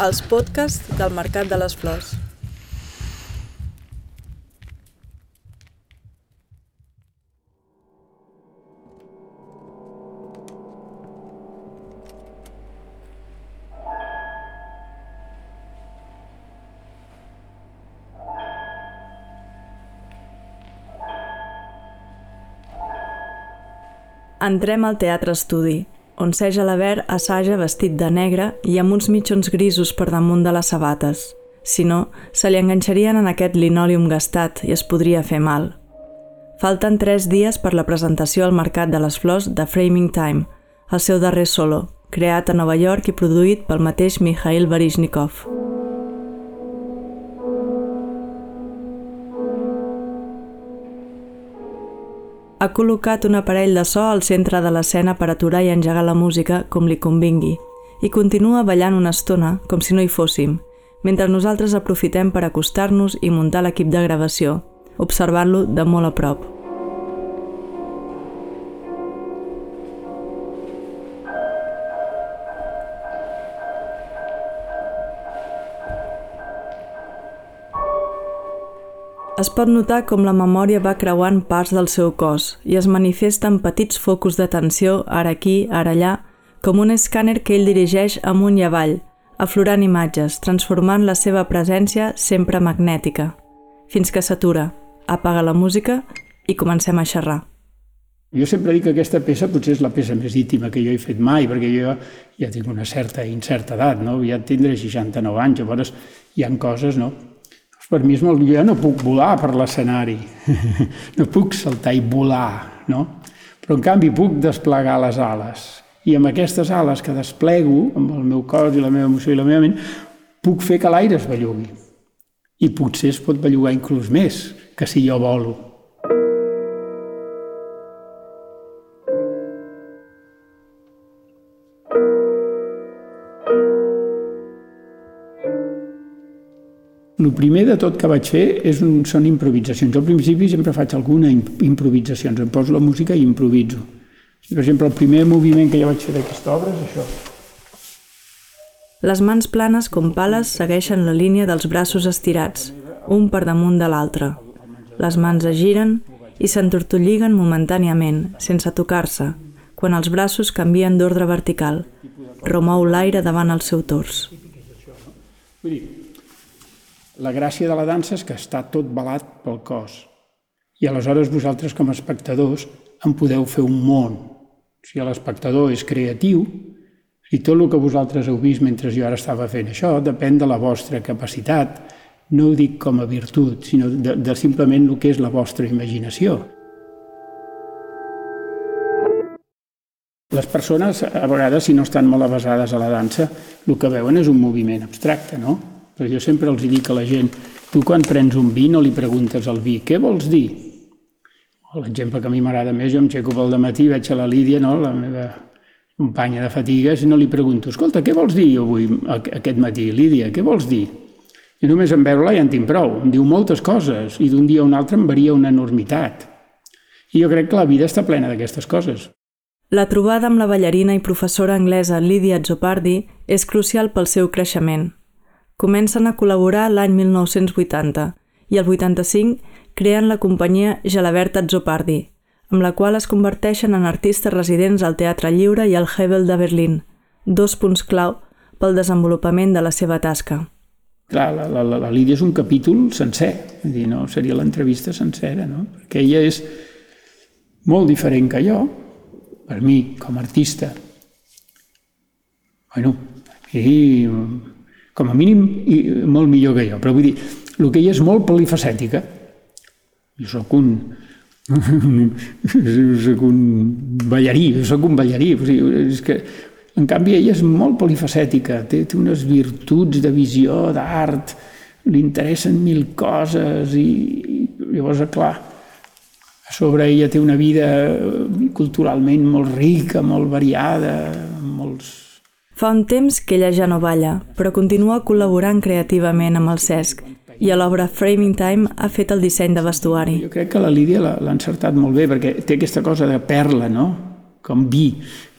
Els podcasts del Mercat de les Flors. Entrem al Teatre Estudi, on Serge Alabert assaja vestit de negre i amb uns mitjons grisos per damunt de les sabates. Si no, se li enganxarien en aquest linòlium gastat i es podria fer mal. Falten tres dies per la presentació al Mercat de les Flors de Framing Time, el seu darrer solo, creat a Nova York i produït pel mateix Mikhail Baryshnikov. Ha col·locat un aparell de so al centre de l'escena per aturar i engegar la música com li convingui i continua ballant una estona com si no hi fóssim, mentre nosaltres aprofitem per acostar-nos i muntar l'equip de gravació, observant-lo de molt a prop. Es pot notar com la memòria va creuant parts del seu cos i es manifesta en petits focus d'atenció ara aquí, ara allà, com un escàner que ell dirigeix amunt i avall, aflorant imatges, transformant la seva presència sempre magnètica, fins que s'atura, apaga la música i comencem a xerrar. Jo sempre dic que aquesta peça potser és la peça més íntima que jo he fet mai, perquè jo ja tinc una certa incerta edat, no? ja tindré 69 anys, llavors hi han coses no? Per mi és molt... Jo no puc volar per l'escenari, no puc saltar i volar, no? Però en canvi puc desplegar les ales. I amb aquestes ales que desplego, amb el meu cos i la meva emoció i la meva ment, puc fer que l'aire es bellugui. I potser es pot bellugar inclús més que si jo volo. El primer de tot que vaig fer és un, són improvisacions. Al principi sempre faig alguna improvisacions, em poso la música i improviso. Per exemple, el primer moviment que jo vaig fer d'aquesta obra és això. Les mans planes com pales segueixen la línia dels braços estirats, un per damunt de l'altre. Les mans es giren i s'entortolliguen momentàniament, sense tocar-se, quan els braços canvien d'ordre vertical. Remou l'aire davant el seu tors. Vull dir, la gràcia de la dansa és que està tot balat pel cos. I aleshores vosaltres, com a espectadors, en podeu fer un món. Si l'espectador és creatiu, i tot el que vosaltres heu vist mentre jo ara estava fent això depèn de la vostra capacitat. No ho dic com a virtut, sinó de, de simplement el que és la vostra imaginació. Les persones, a vegades, si no estan molt avasades a la dansa, el que veuen és un moviment abstracte, no? Però jo sempre els dic a la gent, tu quan prens un vi no li preguntes al vi, què vols dir? L'exemple que a mi m'agrada més, jo em xeco pel matí, veig a la Lídia, no? la meva companya de fatigues, i no li pregunto, escolta, què vols dir avui, aquest matí, Lídia, què vols dir? I només en veure-la ja en tinc prou. Em diu moltes coses i d'un dia a un altre em varia una enormitat. I jo crec que la vida està plena d'aquestes coses. La trobada amb la ballarina i professora anglesa Lídia Zopardi és crucial pel seu creixement. Comencen a col·laborar l'any 1980 i el 85 creen la companyia Gelabert Azzopardi, amb la qual es converteixen en artistes residents al Teatre Lliure i al Hebel de Berlín, dos punts clau pel desenvolupament de la seva tasca. Clar, la, la, la Lídia és un capítol sencer, és dir, no seria l'entrevista sencera, no? perquè ella és molt diferent que jo, per mi, com a artista. Bueno, i com a mínim i molt millor que jo, però vull dir, el que ella és molt polifacètica. Jo sóc un, sóc un ballarí, jo sóc un ballarí, o sigui, és que en canvi ella és molt polifacètica, té, té unes virtuts de visió, d'art, li interessen mil coses i, i llavors, clar, a sobre ella té una vida culturalment molt rica, molt variada, molts Fa un temps que ella ja no balla, però continua col·laborant creativament amb el Cesc i a l'obra Framing Time ha fet el disseny de vestuari. Jo crec que la Lídia l'ha encertat molt bé, perquè té aquesta cosa de perla, no? com vi,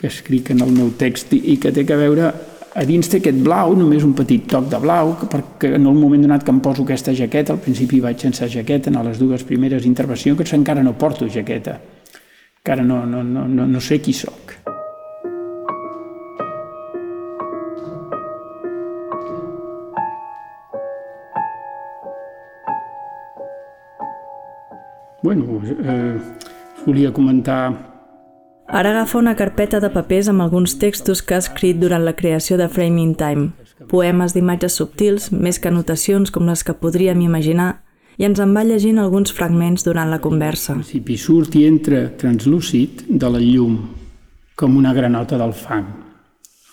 que escric en el meu text i que té que veure a dins té aquest blau, només un petit toc de blau, perquè en un moment donat que em poso aquesta jaqueta, al principi vaig sense jaqueta, en les dues primeres intervencions, que encara no porto jaqueta. Encara no, no, no, no, no sé qui sóc. Bueno, eh, volia comentar Ara agafa una carpeta de papers amb alguns textos que ha escrit durant la creació de Framing Time, poemes d'imatges subtils, més que anotacions com les que podríem imaginar, i ens en va llegint alguns fragments durant la conversa. Al principi surt i entra translúcid de la llum, com una granota del fang.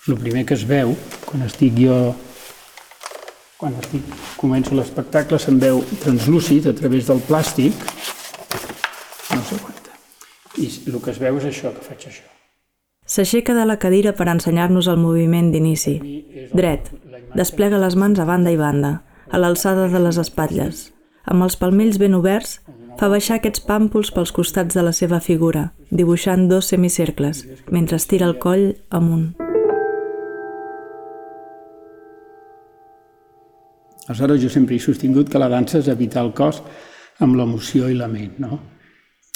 El primer que es veu, quan estic jo quan estic, començo l'espectacle se'n veu translúcid a través del plàstic. I el que es veu és això, que faig això. S'aixeca de la cadira per ensenyar-nos el moviment d'inici. Dret, desplega les mans a banda i banda, a l'alçada de les espatlles. Amb els palmells ben oberts, fa baixar aquests pàmpols pels costats de la seva figura, dibuixant dos semicercles, mentre estira el coll amunt. Aleshores, jo sempre he sostingut que la dansa és evitar el cos amb l'emoció i la ment, no?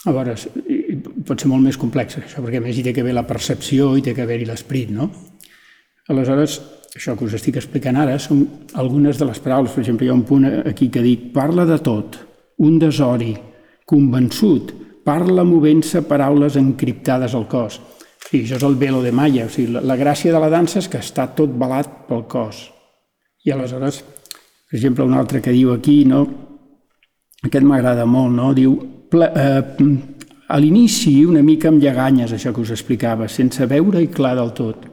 A veure, pot ser molt més complex això, perquè més hi té que haver la percepció i té que haver-hi l'esperit, no? Aleshores, això que us estic explicant ara són algunes de les paraules. Per exemple, hi ha un punt aquí que dic parla de tot, un desori, convençut, parla movent-se paraules encriptades al cos. Sí, això és el velo de Maya. O sigui, la, la gràcia de la dansa és que està tot balat pel cos. I aleshores, per exemple, un altre que diu aquí, no? aquest m'agrada molt, no? diu ple, eh, a l'inici una mica amb lleganyes, això que us explicava, sense veure i clar del tot,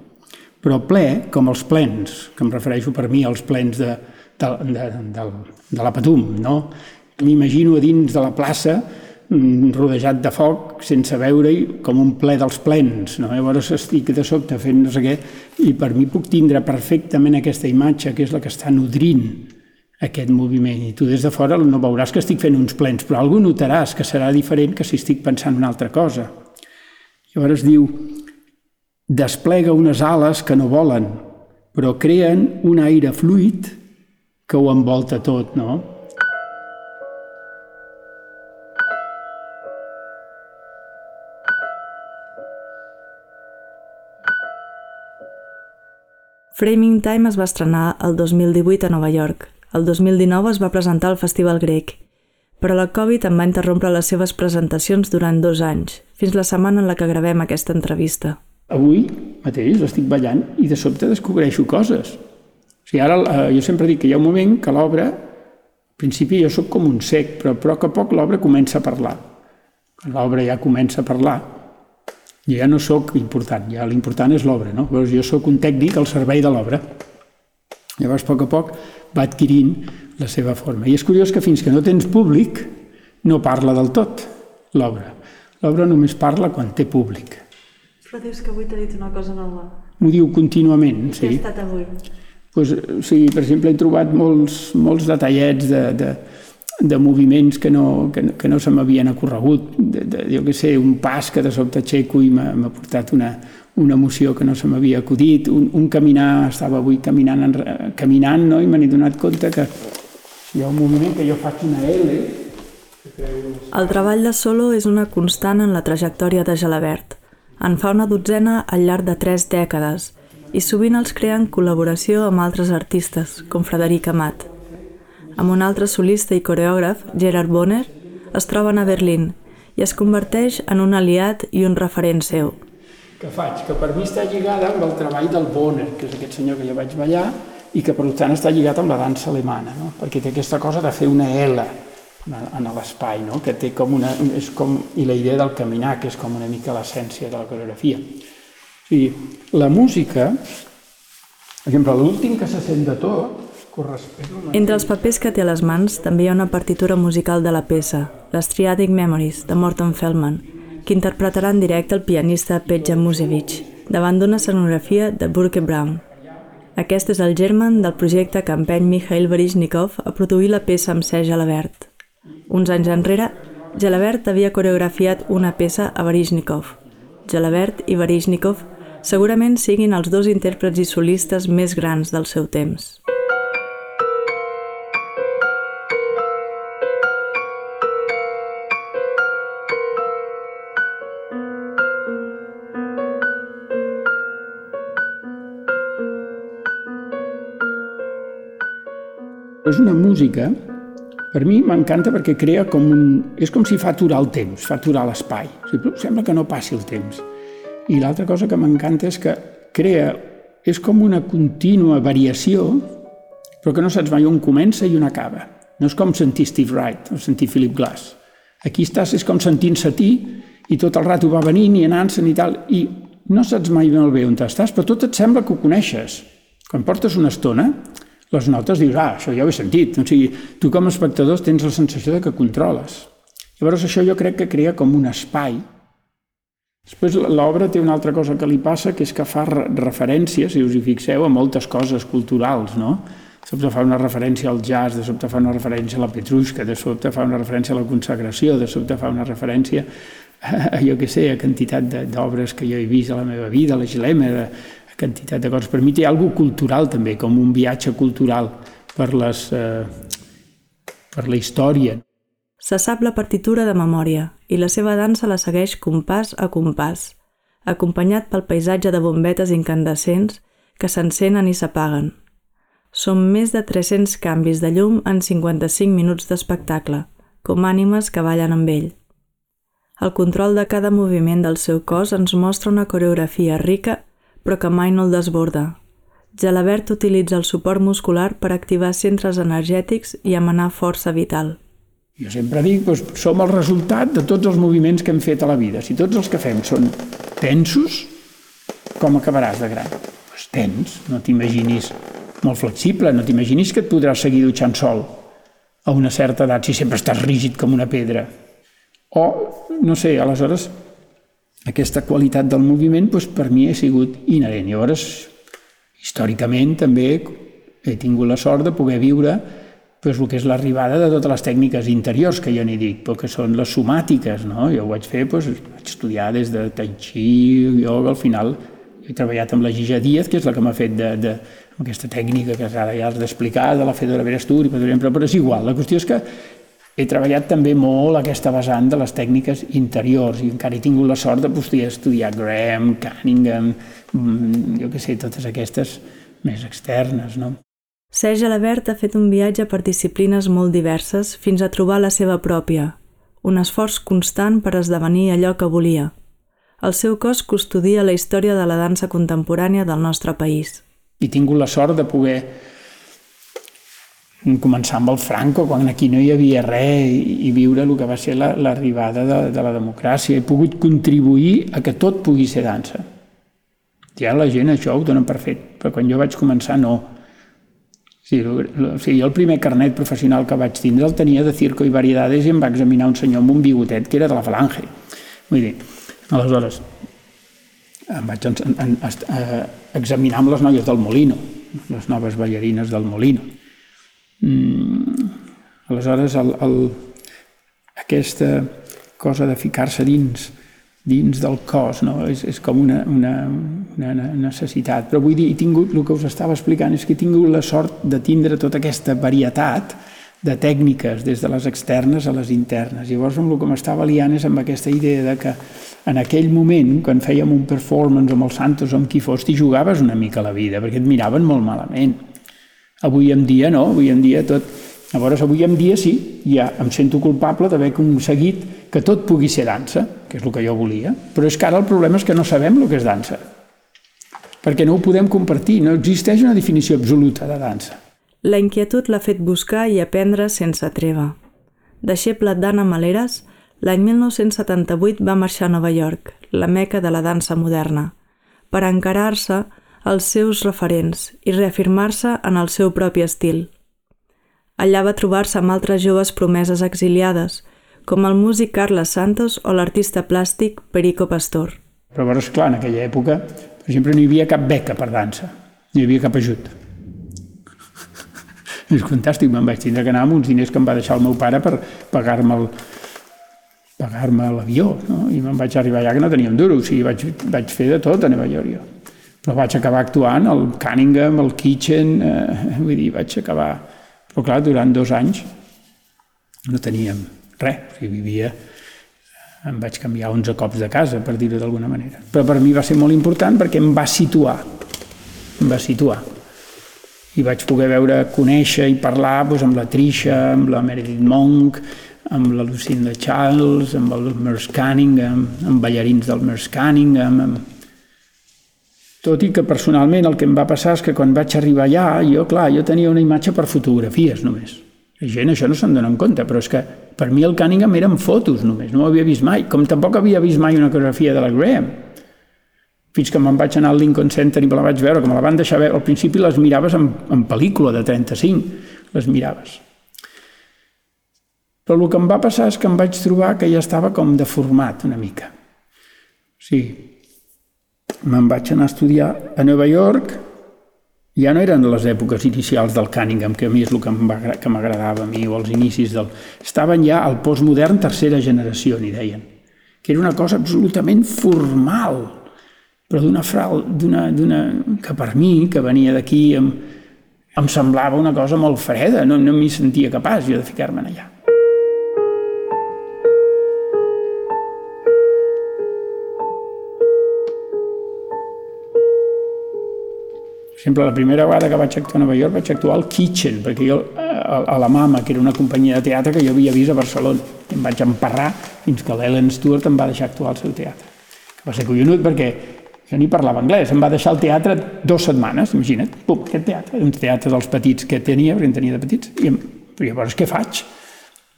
però ple com els plens, que em refereixo per mi als plens de, de, de, de, de la Patum, no? M'imagino a dins de la plaça mm, rodejat de foc, sense veure-hi, com un ple dels plens. No? Llavors estic de sobte fent no sé què, i per mi puc tindre perfectament aquesta imatge, que és la que està nodrint aquest moviment. I tu des de fora no veuràs que estic fent uns plens, però algú notaràs que serà diferent que si estic pensant una altra cosa. Llavors diu, desplega unes ales que no volen, però creen un aire fluid que ho envolta tot, no? Framing Time es va estrenar el 2018 a Nova York el 2019 es va presentar al Festival Grec, però la Covid en va interrompre les seves presentacions durant dos anys, fins la setmana en la que gravem aquesta entrevista. Avui mateix estic ballant i de sobte descobreixo coses. O sigui, ara eh, jo sempre dic que hi ha un moment que l'obra, al principi jo sóc com un sec, però a poc a poc l'obra comença a parlar. Quan l'obra ja comença a parlar, jo ja no sóc important, ja l'important és l'obra, no? Llavors jo sóc un tècnic al servei de l'obra. Llavors, a poc a poc, va adquirint la seva forma. I és curiós que fins que no tens públic, no parla del tot l'obra. L'obra només parla quan té públic. Però dius que avui t'ha dit una cosa nova. M'ho diu contínuament, sí. Què ha estat avui? Pues, o sigui, per exemple, he trobat molts, molts detallets de, de, de moviments que no, que, no, que no se m'havien ocorregut. De, de, jo què sé, un pas que de sobte aixeco i m'ha portat una, una emoció que no se m'havia acudit, un, un caminar, estava avui caminant, en, caminant no? i me n'he donat compte que hi ha un moment que jo faig una L el treball de solo és una constant en la trajectòria de Gelabert. En fa una dotzena al llarg de tres dècades i sovint els crea en col·laboració amb altres artistes, com Frederic Amat. Amb un altre solista i coreògraf, Gerard Bonner, es troben a Berlín i es converteix en un aliat i un referent seu que faig, que per mi està lligada amb el treball del Bonner, que és aquest senyor que jo vaig ballar, i que per tant està lligat amb la dansa alemana, no? perquè té aquesta cosa de fer una L en l'espai, no? que té com una... És com, I la idea del caminar, que és com una mica l'essència de la coreografia. O sigui, la música, per exemple, l'últim que se sent de tot, correspon... Entre els papers que té a les mans també hi ha una partitura musical de la peça, les Triadic Memories, de Morton Feldman, que interpretarà en directe el pianista Petja Musevich, davant d'una escenografia de Burke Brown. Aquest és el germen del projecte que empeny Mikhail Baryshnikov a produir la peça amb Serge Gelabert. Uns anys enrere, Gelabert havia coreografiat una peça a Baryshnikov, Gelabert i Baryshnikov, segurament siguin els dos intèrprets i solistes més grans del seu temps. És una música, per mi m'encanta perquè crea com un... És com si fa aturar el temps, fa aturar l'espai. O sigui, sembla que no passi el temps. I l'altra cosa que m'encanta és que crea... És com una contínua variació, però que no saps mai on comença i on acaba. No és com sentir Steve Wright o sentir Philip Glass. Aquí estàs, és com sentint-se a ti i tot el rato va venint i anant-se'n i tal, i no saps mai molt bé on estàs, però tot et sembla que ho coneixes. Quan portes una estona, les notes dius, ah, això ja ho he sentit. O sigui, tu com a espectador tens la sensació de que controles. Llavors això jo crec que crea com un espai. Després l'obra té una altra cosa que li passa, que és que fa referències, si us hi fixeu, a moltes coses culturals, no? De sobte fa una referència al jazz, de sobte fa una referència a la Petrushka, de sobte fa una referència a la consagració, de sobte fa una referència a, jo què sé, a quantitat d'obres que jo he vist a la meva vida, a la Gilema, quantitat de coses. Per mi té alguna cultural també, com un viatge cultural per, les, eh, per la història. Se sap la partitura de memòria i la seva dansa la segueix compàs a compàs, acompanyat pel paisatge de bombetes incandescents que s'encenen i s'apaguen. Són més de 300 canvis de llum en 55 minuts d'espectacle, com ànimes que ballen amb ell. El control de cada moviment del seu cos ens mostra una coreografia rica però que mai no el desborda. Gelabert utilitza el suport muscular per activar centres energètics i emanar força vital. Jo sempre dic, doncs, som el resultat de tots els moviments que hem fet a la vida. Si tots els que fem són tensos, com acabaràs de gran? Doncs tens, no t'imaginis molt flexible, no t'imaginis que et podràs seguir dutxant sol a una certa edat si sempre estàs rígid com una pedra. O, no sé, aleshores aquesta qualitat del moviment doncs, per mi ha sigut inherent. Llavors, històricament també he tingut la sort de poder viure doncs, el que és l'arribada de totes les tècniques interiors que jo n'hi dic, però que són les somàtiques. No? Jo ho vaig fer, doncs, vaig estudiar des de Tai Chi, yoga, al final he treballat amb la Gija Díaz, que és la que m'ha fet de, de, aquesta tècnica que ara ja has d'explicar, de la Fedora Verestur, però és igual. La qüestió és que he treballat també molt aquesta vessant de les tècniques interiors i encara he tingut la sort de poder estudiar Graham, Cunningham, mm, jo què sé, totes aquestes més externes, no? Serge Alabert ha fet un viatge per disciplines molt diverses fins a trobar la seva pròpia, un esforç constant per esdevenir allò que volia. El seu cos custodia la història de la dansa contemporània del nostre país. He tingut la sort de poder començar amb el Franco, quan aquí no hi havia res, i, i viure el que va ser l'arribada la, de, de la democràcia. He pogut contribuir a que tot pugui ser dansa. Ja la gent això ho donen per fet, però quan jo vaig començar no. Sí, o sigui, jo el primer carnet professional que vaig tindre el tenia de circo i variedades i em va examinar un senyor amb un bigotet que era de la falange. Vull dir, aleshores, em vaig en, en, en, eh, examinar amb les noies del Molino, les noves ballarines del Molino Mm, aleshores, el, el, aquesta cosa de ficar-se dins, dins del cos, no? és, és com una, una, una necessitat. Però vull dir, he tingut, el que us estava explicant, és que he tingut la sort de tindre tota aquesta varietat de tècniques, des de les externes a les internes. Llavors, amb el que m'estava liant és amb aquesta idea de que en aquell moment, quan fèiem un performance amb els Santos o amb qui fos, t'hi jugaves una mica la vida, perquè et miraven molt malament Avui en dia no, avui en dia tot... Llavors, avui en dia sí, ja em sento culpable d'haver aconseguit que tot pugui ser dansa, que és el que jo volia, però és que ara el problema és que no sabem el que és dansa, perquè no ho podem compartir, no existeix una definició absoluta de dansa. La inquietud l'ha fet buscar i aprendre sense treva. Deixeble d'Anna Maleres, l'any 1978 va marxar a Nova York, la meca de la dansa moderna, per encarar-se els seus referents i reafirmar-se en el seu propi estil. Allà va trobar-se amb altres joves promeses exiliades, com el músic Carles Santos o l'artista plàstic Perico Pastor. Però llavors, clar, en aquella època, per exemple, no hi havia cap beca per dansa, no hi havia cap ajut. És fantàstic, me'n vaig tindre que anar amb uns diners que em va deixar el meu pare per pagar-me el, pagar-me l'avió, no? i me'n vaig arribar allà que no un duro, o sigui, vaig, vaig fer de tot a Nova York jo. Però vaig acabar actuant al Cunningham, al Kitchen, eh, vull dir, vaig acabar... Però clar, durant dos anys no teníem res, sigui, vivia em vaig canviar 11 cops de casa, per dir-ho d'alguna manera. Però per mi va ser molt important perquè em va situar, em va situar. I vaig poder veure, conèixer i parlar doncs, amb la Trisha, amb la Meredith Monk, amb la Lucinda Charles, amb el Merce Cunningham, amb ballarins del Merce Cunningham, amb... Tot i que personalment el que em va passar és que quan vaig arribar allà, jo, clar, jo tenia una imatge per fotografies només. La gent això no se'n dona en compte, però és que per mi el Cunningham eren fotos només, no ho havia vist mai, com tampoc havia vist mai una coreografia de la Graham. Fins que me'n vaig anar al Lincoln Center i me la vaig veure, me la van deixar veure. Al principi les miraves en, en pel·lícula de 35, les miraves. Però el que em va passar és que em vaig trobar que ja estava com deformat una mica. O sigui, me'n vaig anar a estudiar a Nova York, ja no eren les èpoques inicials del Cunningham, que a mi és el que m'agradava a mi, o els inicis del... Estaven ja al postmodern tercera generació, n'hi deien, que era una cosa absolutament formal, però d'una frau, d'una... que per mi, que venia d'aquí, em, em semblava una cosa molt freda, no, no m'hi sentia capaç jo de ficar-me'n allà. Exemple, la primera vegada que vaig actuar a Nova York vaig actuar al Kitchen, perquè jo a, a la Mama, que era una companyia de teatre que jo havia vist a Barcelona, i em vaig emparrar fins que l'Ellen Stewart em va deixar actuar al seu teatre. Va ser collonut perquè jo ni parlava anglès, em va deixar el teatre dues setmanes, imagina't, pum, aquest teatre, un teatre dels petits que tenia, perquè en tenia de petits, i em, però llavors què faig?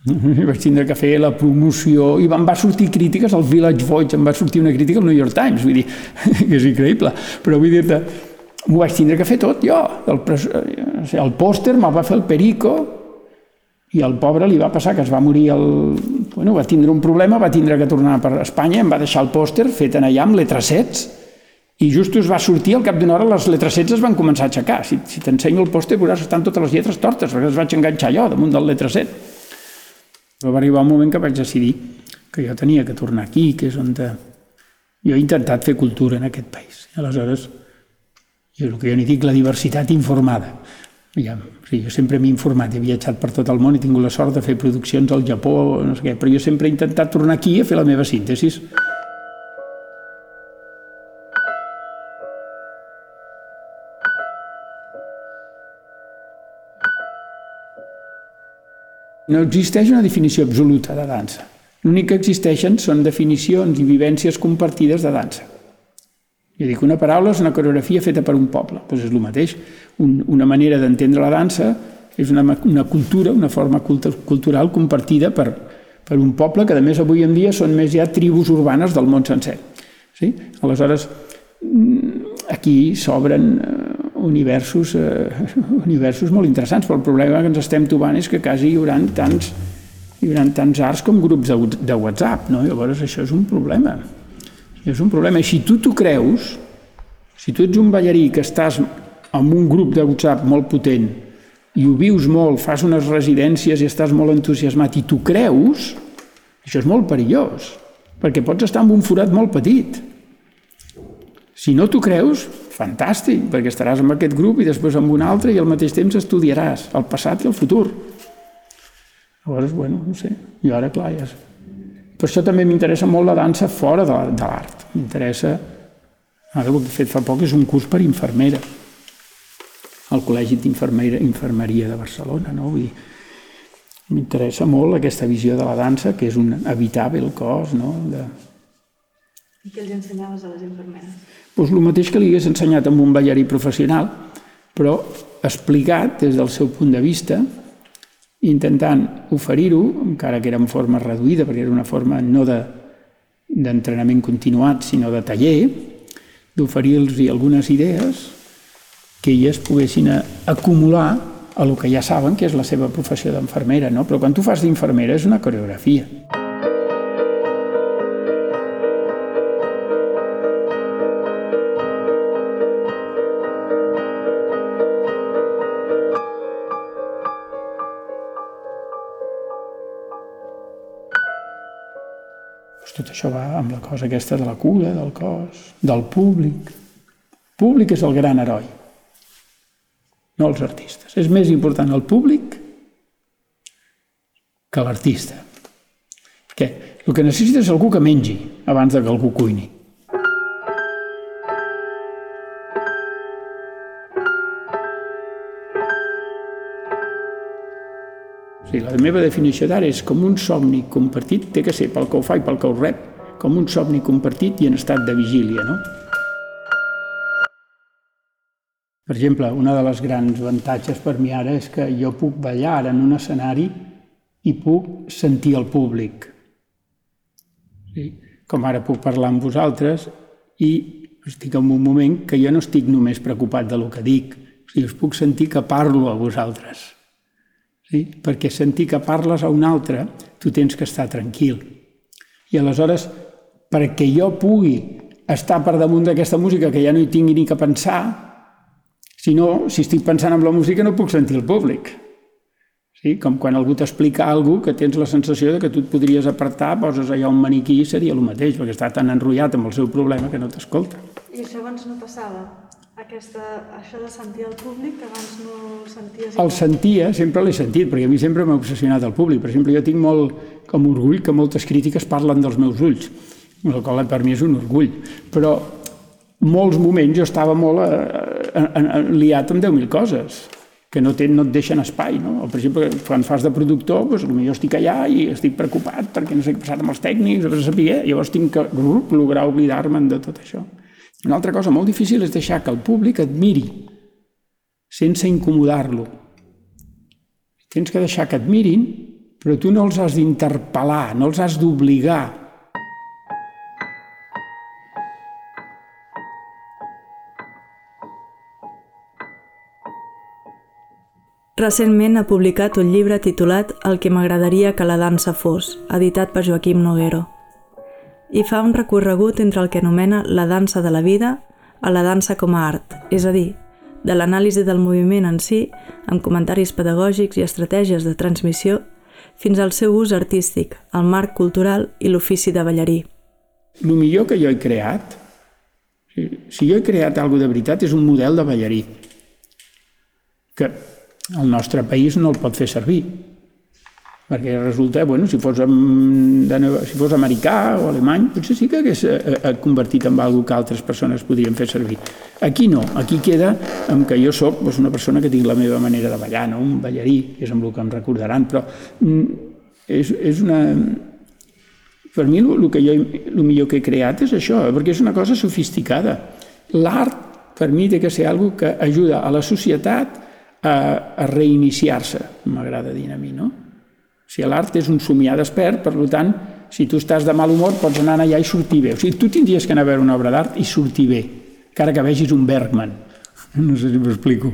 I vaig tindre que fer la promoció i em va sortir crítiques al Village Voice, em va sortir una crítica al New York Times, vull dir, que és increïble, però vull dir-te, m'ho vaig tindre que fer tot jo. El, eh, el pòster me'l va fer el Perico i al pobre li va passar que es va morir el... Bueno, va tindre un problema, va tindre que tornar per Espanya, em va deixar el pòster fet en allà amb letracets i just us va sortir, al cap d'una hora les letracets es van començar a aixecar. Si, si t'ensenyo el pòster veuràs que estan totes les lletres tortes, perquè les vaig enganxar jo damunt del letracet. Però va arribar un moment que vaig decidir que jo tenia que tornar aquí, que és on... De... Jo he intentat fer cultura en aquest país. Aleshores, és el que jo n'hi dic la diversitat informada. Ja, o sigui, jo sempre m'he informat, he viatjat per tot el món, he tingut la sort de fer produccions al Japó, no sé què, però jo sempre he intentat tornar aquí a fer la meva síntesi. No existeix una definició absoluta de dansa. L'únic que existeixen són definicions i vivències compartides de dansa. Jo dic, una paraula és una coreografia feta per un poble. Doncs és el mateix. Un, una manera d'entendre la dansa és una, una cultura, una forma cultural compartida per, per un poble que, a més, avui en dia són més ja tribus urbanes del món sencer. Sí? Aleshores, mm, aquí s'obren eh, universos, eh, universos molt interessants, però el problema que ens estem trobant és que quasi hi haurà tants, hi haurà tants arts com grups de, de WhatsApp. No? Llavors, això és un problema. És un problema. I si tu t'ho creus, si tu ets un ballarí que estàs amb un grup de WhatsApp molt potent i ho vius molt, fas unes residències i estàs molt entusiasmat i t'ho creus, això és molt perillós, perquè pots estar en un forat molt petit. Si no t'ho creus, fantàstic, perquè estaràs amb aquest grup i després amb un altre i al mateix temps estudiaràs el passat i el futur. Llavors, bueno, no sé, i ara, clar, ja per això també m'interessa molt la dansa fora de, de l'art. M'interessa, ara el que he fet fa poc és un curs per infermera, al Col·legi d'Infermeria de Barcelona. No? M'interessa molt aquesta visió de la dansa, que és un bé el cos. No? De... I què els ensenyaves a les infermeres? Pues el mateix que li hagués ensenyat amb un ballarí professional, però explicat des del seu punt de vista, intentant oferir-ho, encara que era en forma reduïda, perquè era una forma no d'entrenament de, continuat, sinó de taller, d'oferir-los algunes idees que elles poguessin acumular a el que ja saben que és la seva professió d'enfermera, no? però quan tu fas d'infermera és una coreografia. Tot això va amb la cosa aquesta de la cura, del cos, del públic. El públic és el gran heroi, no els artistes. És més important el públic que l'artista. Perquè el que necessita és algú que mengi abans de que algú cuini. Sí, la meva definició d'ara és com un somni compartit, té que ser pel que ho fa i pel que ho rep, com un somni compartit i en estat de vigília, no? Per exemple, una de les grans avantatges per mi ara és que jo puc ballar ara en un escenari i puc sentir el públic. Sí? Com ara puc parlar amb vosaltres i estic en un moment que jo no estic només preocupat de lo que dic, o sigui, us puc sentir que parlo a vosaltres. Sí? Perquè sentir que parles a un altre, tu tens que estar tranquil. I aleshores, perquè jo pugui estar per damunt d'aquesta música, que ja no hi tingui ni que pensar, si no, si estic pensant en la música no puc sentir el públic. Sí? Com quan algú t'explica alguna que tens la sensació de que tu et podries apartar, poses allà un maniquí i seria el mateix, perquè està tan enrotllat amb el seu problema que no t'escolta. I això abans no passava? Aquesta, això de sentir el públic, que abans no el senties... El sentia, sempre l'he sentit, perquè a mi sempre m'ha obsessionat el públic. Per exemple, jo tinc molt com orgull que moltes crítiques parlen dels meus ulls, el qual per mi és un orgull. Però molts moments jo estava molt eh, eh, liat amb 10.000 coses que no, ten, no et deixen espai. No? O, per exemple, quan fas de productor, doncs, potser estic allà i estic preocupat perquè no sé què ha passat amb els tècnics, no sé saber, llavors tinc que lograr oblidar-me'n de tot això. Una altra cosa molt difícil és deixar que el públic admiri sense incomodar-lo. Tens que deixar que et mirin, però tu no els has d'interpel·lar, no els has d'obligar. Recentment ha publicat un llibre titulat El que m'agradaria que la dansa fos, editat per Joaquim Noguero i fa un recorregut entre el que anomena la dansa de la vida a la dansa com a art, és a dir, de l'anàlisi del moviment en si, amb comentaris pedagògics i estratègies de transmissió, fins al seu ús artístic, el marc cultural i l'ofici de ballarí. El millor que jo he creat, si jo he creat alguna de veritat, és un model de ballarí, que el nostre país no el pot fer servir perquè resulta, bueno, si fos, de, si fos americà o alemany, potser sí que hagués eh, eh, convertit en alguna que altres persones podrien fer servir. Aquí no, aquí queda amb que jo sóc doncs, una persona que tinc la meva manera de ballar, no? un ballarí, que és amb el que em recordaran, però mm, és, és una... Per mi el, que jo, el millor que he creat és això, perquè és una cosa sofisticada. L'art, per mi, té que ser algo que ajuda a la societat a, a reiniciar-se, m'agrada dir a mi, no? Si l'art és un somiar despert, per tant, si tu estàs de mal humor, pots anar allà i sortir bé. O sigui, tu tindries que anar a veure una obra d'art i sortir bé, encara que vegis un Bergman. No sé si m'explico.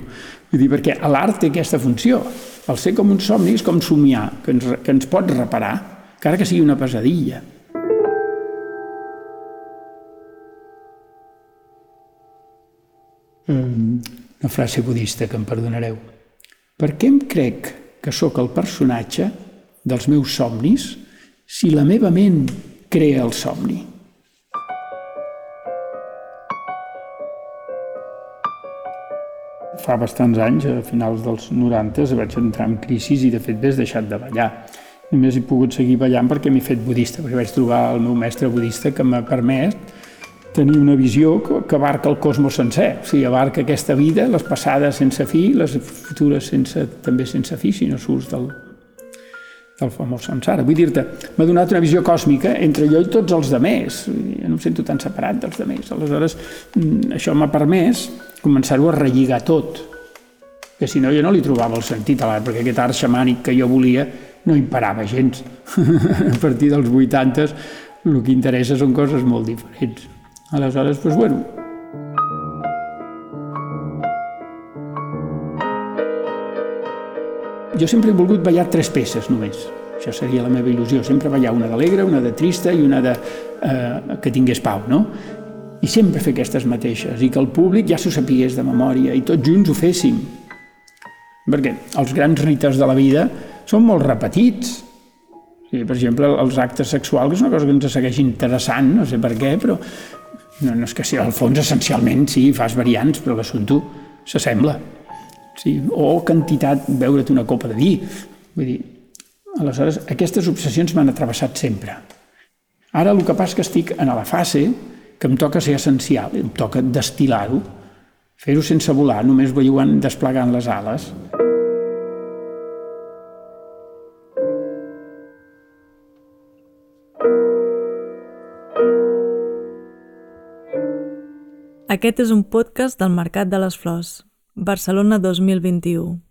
Vull dir, perquè l'art té aquesta funció. El ser com un somni és com somiar, que ens, que ens pot reparar, encara que sigui una pesadilla. Una frase budista que em perdonareu. Per què em crec que sóc el personatge dels meus somnis si la meva ment crea el somni. Fa bastants anys, a finals dels 90, vaig entrar en crisi i de fet m'he deixat de ballar. Només he pogut seguir ballant perquè m'he fet budista, perquè vaig trobar el meu mestre budista que m'ha permès tenir una visió que abarca el cosmos sencer, o sigui, abarca aquesta vida, les passades sense fi, les futures sense, també sense fi, si no surts del, del famós samsara. Vull dir-te, m'ha donat una visió còsmica entre jo i tots els demés. Jo no em sento tan separat dels demés. Aleshores, mm, això m'ha permès començar-ho a relligar tot. Que si no, jo no li trobava el sentit a l'art, perquè aquest art xamànic que jo volia no imparava gens. a partir dels 80 el que interessa són coses molt diferents. Aleshores, doncs, bueno, jo sempre he volgut ballar tres peces només. Això seria la meva il·lusió, sempre ballar una d'alegre, una de trista i una de, eh, que tingués pau, no? I sempre fer aquestes mateixes, i que el públic ja s'ho sapigués de memòria, i tots junts ho féssim. Perquè els grans rites de la vida són molt repetits. Sí, per exemple, els actes sexuals, és una cosa que ens segueix interessant, no sé per què, però no, no és que sigui, al fons, essencialment, sí, fas variants, però l'assumpte s'assembla. Sí, o quantitat, beure't una copa de vi. Vull dir, aleshores, aquestes obsessions m'han atravessat sempre. Ara el que passa que estic en la fase que em toca ser essencial, em toca destil·lar-ho, fer-ho sense volar, només veiuant desplegant les ales. Aquest és un podcast del Mercat de les Flors, Barcelona 2021.